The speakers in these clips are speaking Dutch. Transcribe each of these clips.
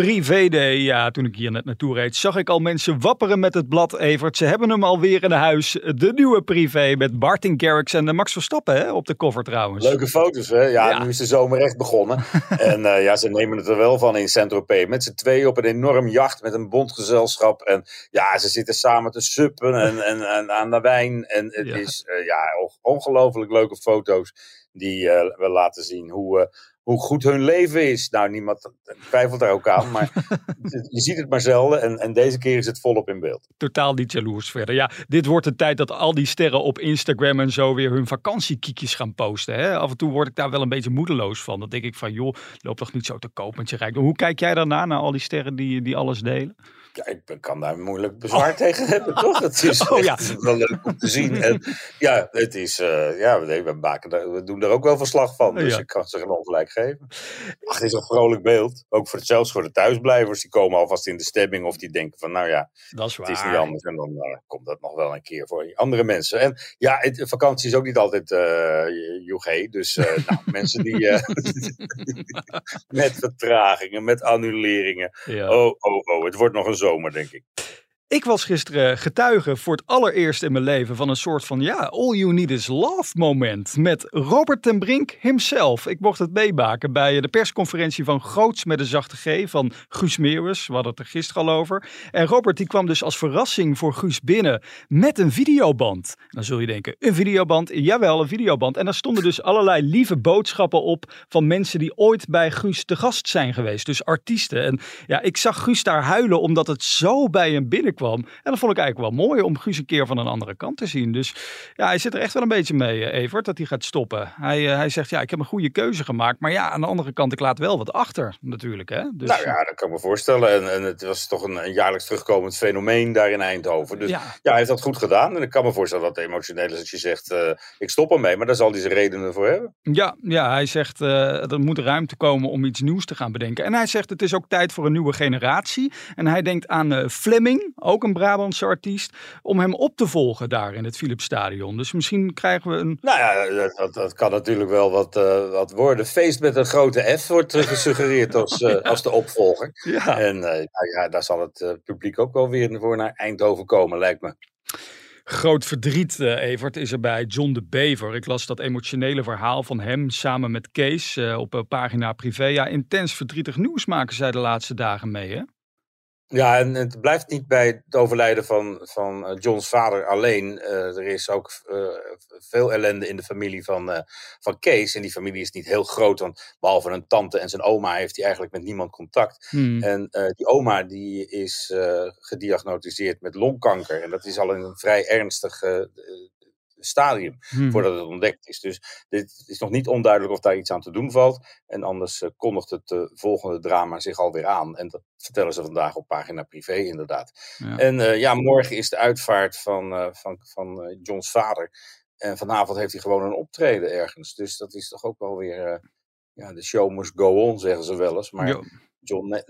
Op privéday, ja, toen ik hier net naartoe reed, zag ik al mensen wapperen met het blad Evert. Ze hebben hem alweer in huis. De nieuwe privé met Martin Garrix en Max Verstappen hè, op de cover trouwens. Leuke foto's, hè? Ja, Ja. nu is de zomer echt begonnen. en eh, ja, ze nemen het er wel van in Saint-Tropez. Met z'n tweeën op een enorm jacht met een bondgezelschap. En ja, ze zitten samen te suppen en, en, en aan de wijn. En het Ja. is eh, ja, on- ongelooflijk leuke foto's die eh, we laten zien hoe, eh, hoe goed hun leven is. Nou, niemand twijfelt daar ook aan, maar je ziet het maar zelden. En, en deze keer is het volop in beeld. Totaal niet jaloers verder. Ja, dit wordt de tijd dat al die sterren op Instagram en zo weer hun vakantiekiekjes gaan posten. Hè? Af en toe word ik daar wel een beetje moedeloos van. Dan denk ik van, joh, loop toch niet zo te koop met je rijkdom. Hoe kijk jij daarna, naar al die sterren die, die alles delen? Ja, ik kan daar moeilijk bezwaar tegen hebben, toch? Het is Oh, ja. wel leuk om te zien. En ja, het is, eh, ja we, maken daar, we doen er ook wel verslag van. Dus Ja. ik kan ze geen ongelijk geven. Ach, het is een vrolijk beeld. Ook voor, zelfs voor de thuisblijvers. Die komen alvast in de stemming. Of die denken van, nou ja, Dat is het is niet anders. En dan eh, komt dat nog wel een keer voor die andere mensen. En ja, het, vakantie is ook niet altijd eh UG. Dus nou, mensen die met vertragingen, met annuleringen. Ja. Oh, oh, oh. Het wordt nog een zomer, denk ik. Ik was gisteren getuige voor het allereerst in mijn leven van een soort van ja, all you need is love moment met Robert ten Brink himself. Ik mocht het meemaken bij de persconferentie van Groots met een zachte G van Guus Meeuwis. We hadden het er gisteren al over. En Robert die kwam dus als verrassing voor Guus binnen met een videoband. Dan zul je denken, een videoband? Jawel, een videoband. En daar stonden dus allerlei lieve boodschappen op van mensen die ooit bij Guus te gast zijn geweest. Dus artiesten. En ja, ik zag Guus daar huilen omdat het zo bij hem binnenkwam. En dat vond ik eigenlijk wel mooi om Guus een keer van een andere kant te zien. Dus ja, hij zit er echt wel een beetje mee, eh, Evert, dat hij gaat stoppen. Hij, eh, hij zegt, ja, ik heb een goede keuze gemaakt. Maar ja, aan de andere kant, ik laat wel wat achter natuurlijk. Hè? Dus, nou ja, dat kan ik me voorstellen. En, en het was toch een, een jaarlijks terugkomend fenomeen daar in Eindhoven. Dus ja. ja, hij heeft dat goed gedaan. En ik kan me voorstellen dat het emotioneel is als je zegt, eh, ik stop ermee. Maar daar zal hij zijn redenen voor hebben. Ja, ja, hij zegt uh, er moet ruimte komen om iets nieuws te gaan bedenken. En hij zegt het is ook tijd voor een nieuwe generatie. En hij denkt aan uh, Fleming, ook een Brabantse artiest, om hem op te volgen daar in het Philipsstadion. Dus misschien krijgen we een... Nou ja, dat, dat, kan natuurlijk wel wat, uh, wat worden. Feest met een grote F wordt gesuggereerd als, uh, als de opvolger. Ja. En uh, ja, daar zal het publiek ook wel weer voor naar Eindhoven komen, lijkt me. Groot verdriet, uh, Evert, is er bij John de Bever. Ik las dat emotionele verhaal van hem samen met Kees uh, op pagina privé. Ja, intens verdrietig nieuws maken zij de laatste dagen mee, hè? Ja, en het blijft niet bij het overlijden van, van uh, Johns vader alleen. Uh, er is ook uh, veel ellende in de familie van, van Kees. En die familie is niet heel groot, want behalve een tante en zijn oma heeft hij eigenlijk met niemand contact. Hmm. En die oma die is gediagnosticeerd met longkanker. En dat is al een vrij ernstig stadium hmm. voordat het ontdekt is. Dus dit is nog niet onduidelijk of daar iets aan te doen valt. En anders uh, kondigt het uh, volgende drama zich alweer aan. En dat vertellen ze vandaag op pagina privé inderdaad. Ja. En uh, ja, morgen is de uitvaart van, van, van Johns vader. En vanavond heeft hij gewoon een optreden ergens. Dus dat is toch ook wel weer... ja, de show must go on, zeggen ze wel eens. Maar... John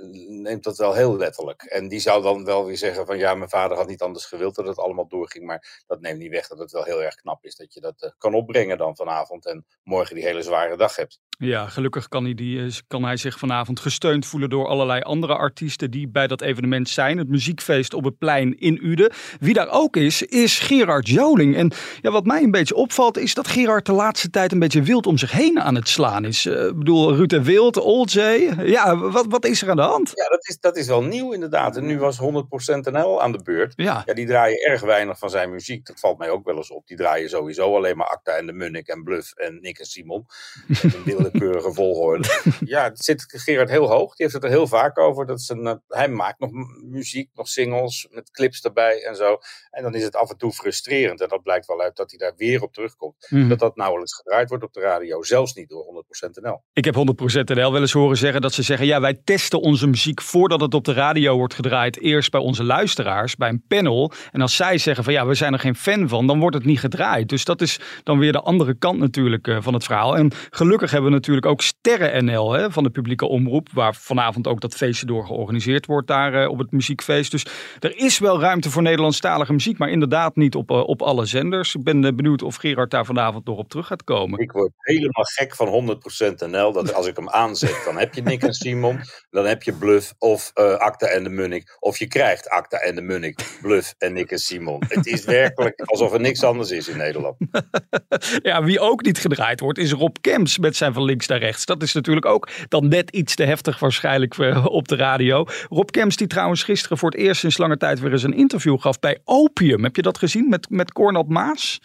neemt dat wel heel letterlijk. En die zou dan wel weer zeggen van ja, mijn vader had niet anders gewild dat het allemaal doorging. Maar dat neemt niet weg dat het wel heel erg knap is dat je dat uh, kan opbrengen dan vanavond en morgen die hele zware dag hebt. Ja, gelukkig kan hij, die, kan hij zich vanavond gesteund voelen door allerlei andere artiesten die bij dat evenement zijn. Het muziekfeest op het plein in Uden. Wie daar ook is, is Gerard Joling. En ja, wat mij een beetje opvalt is dat Gerard de laatste tijd een beetje wild om zich heen aan het slaan is. Uh, ik bedoel, Ruud en Wild, Old J. Ja, wat, wat is er aan de hand? Ja, dat is, dat is wel nieuw inderdaad. En nu was 100% NL aan de beurt. Ja. ja, die draaien erg weinig van zijn muziek. Dat valt mij ook wel eens op. Die draaien sowieso alleen maar Acta en de Munnik en Bluff en Nick en Simon. Met een willekeurige volgorde. ja, het zit Gerard heel hoog. Die heeft het er heel vaak over. Dat een, hij maakt nog muziek, nog singles met clips erbij en zo. En dan is het af en toe frustrerend. En dat blijkt wel uit dat hij daar weer op terugkomt. Mhm. Dat dat nauwelijks gedraaid wordt op de radio. Zelfs niet door 100% NL. Ik heb 100% NL wel eens horen zeggen dat ze zeggen... ja, wij testen onze muziek voordat het op de radio wordt gedraaid. Eerst bij onze luisteraars, bij een panel. En als zij zeggen van ja, we zijn er geen fan van, dan wordt het niet gedraaid. Dus dat is dan weer de andere kant natuurlijk uh, van het verhaal. En gelukkig hebben we natuurlijk ook Sterren NL hè, van de publieke omroep. Waar vanavond ook dat feestje door georganiseerd wordt daar uh, op het muziekfeest. Dus er is wel ruimte voor Nederlandstalige muziek, maar inderdaad niet op, uh, op alle zenders. Ik ben benieuwd of Gerard daar vanavond nog op terug gaat komen. Ik word helemaal gek van 100% NL. Dat als ik hem aanzet, dan heb je Nick en Simon. Dan heb je Bluff of uh, Acta en de Munnik. Of je krijgt Acta en de Munnik, Bluff en Nick en Simon. Het is werkelijk alsof er niks anders is in Nederland. ja, wie ook niet gedraaid wordt is Rob Kemps met zijn van links naar rechts. Dat is natuurlijk ook dan net iets te heftig waarschijnlijk uh, op de radio. Rob Kemps die trouwens gisteren voor het eerst sinds lange tijd weer eens een interview gaf bij Opium. Heb je dat gezien met, met Cornel Maas?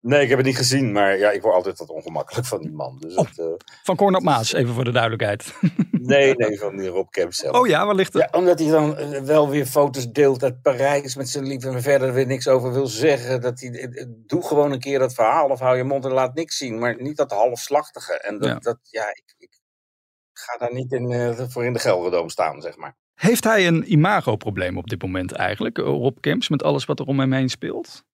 Nee, ik heb het niet gezien, maar ja, ik word altijd wat ongemakkelijk van die man. Dus oh, het, uh, van Cornel Maas, even voor de duidelijkheid. Nee, nee, van die Rob Kemp zelf. Oh ja, het? Ja, omdat hij dan uh, wel weer foto's deelt uit Parijs met zijn lief en verder weer niks over wil zeggen. Dat hij, uh, doe gewoon een keer dat verhaal of hou je mond en laat niks zien, maar niet dat halfslachtige. En dat, ja, dat, ja ik, ik ga daar niet in, voor in de Gelderdoom staan, zeg maar. Heeft hij een imagoprobleem op dit moment eigenlijk, Rob Kemps, met alles wat er om hem heen speelt?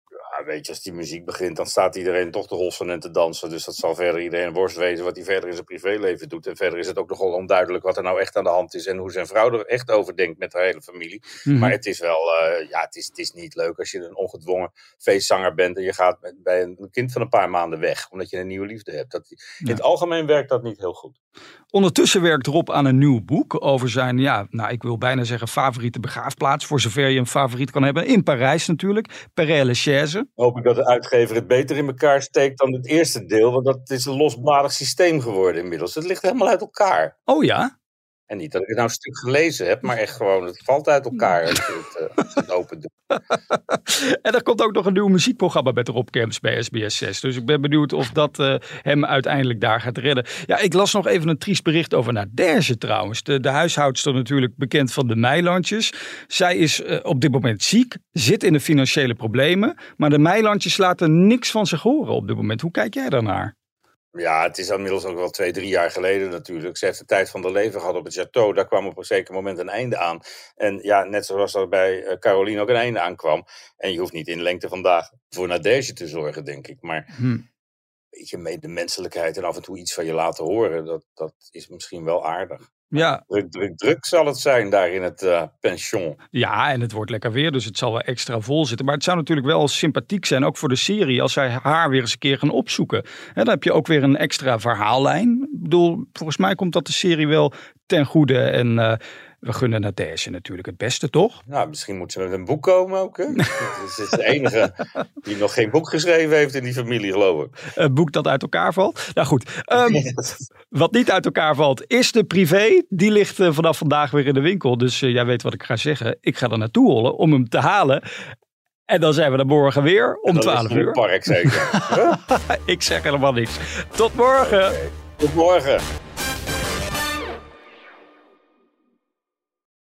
Ja, weet je, als die muziek begint, dan staat iedereen toch te hossen en te dansen. Dus dat zal verder iedereen worst wezen wat hij verder in zijn privéleven doet. En verder is het ook nogal onduidelijk wat er nou echt aan de hand is en hoe zijn vrouw er echt over denkt met haar hele familie. Mm -hmm. Maar het is wel, uh, ja, het is, het is niet leuk als je een ongedwongen feestzanger bent en je gaat met, bij een kind van een paar maanden weg, omdat je een nieuwe liefde hebt. Dat, ja. In het algemeen werkt dat niet heel goed. Ondertussen werkt Rob aan een nieuw boek over zijn, ja, nou, ik wil bijna zeggen favoriete begraafplaats, voor zover je een favoriet kan hebben. In Parijs natuurlijk, Père Lachaise. Hoop ik dat de uitgever het beter in elkaar steekt dan het eerste deel, want dat is een losbladig systeem geworden inmiddels. Het ligt helemaal uit elkaar. Oh ja? En niet dat ik het nou een stuk gelezen heb, maar echt gewoon, het valt uit elkaar als je het, uh, het open doet. en er komt ook nog een nieuw muziekprogramma met Rob Camps bij SBS 6. Dus ik ben benieuwd of dat uh, hem uiteindelijk daar gaat redden. Ja, ik las nog even een triest bericht over Naderge trouwens. De, de huishoudster natuurlijk bekend van de Meilandjes. Zij is uh, op dit moment ziek, zit in de financiële problemen. Maar de Meilandjes laten niks van zich horen op dit moment. Hoe kijk jij daarnaar? Ja, het is inmiddels ook wel twee, drie jaar geleden natuurlijk. Ze heeft de tijd van haar leven gehad op het château. Daar kwam op een zeker moment een einde aan. En ja, net zoals er bij uh, Caroline ook een einde aankwam. En je hoeft niet in lengte vandaag voor Nadege te zorgen, denk ik. Maar hm. weet je, met de menselijkheid en af en toe iets van je laten horen, dat, dat is misschien wel aardig. Ja. Druk, druk, druk zal het zijn daar in het uh, pension. Ja, en het wordt lekker weer, dus het zal wel extra vol zitten. Maar het zou natuurlijk wel sympathiek zijn, ook voor de serie, als zij haar weer eens een keer gaan opzoeken. En dan heb je ook weer een extra verhaallijn. Ik bedoel, volgens mij komt dat de serie wel ten goede. En uh, we gunnen Nadege natuurlijk het beste, toch? Nou, misschien moet ze met een boek komen ook. Hè? Ze is de enige die nog geen boek geschreven heeft in die familie, geloof ik. Een boek dat uit elkaar valt. Nou goed, um, wat niet uit elkaar valt is de privé. Die ligt uh, vanaf vandaag weer in de winkel. Dus uh, jij weet wat ik ga zeggen. Ik ga er naartoe hollen om hem te halen. En dan zijn we er morgen weer om 12 uur. park zeker. ik zeg helemaal niks. Tot morgen. Okay. Tot morgen.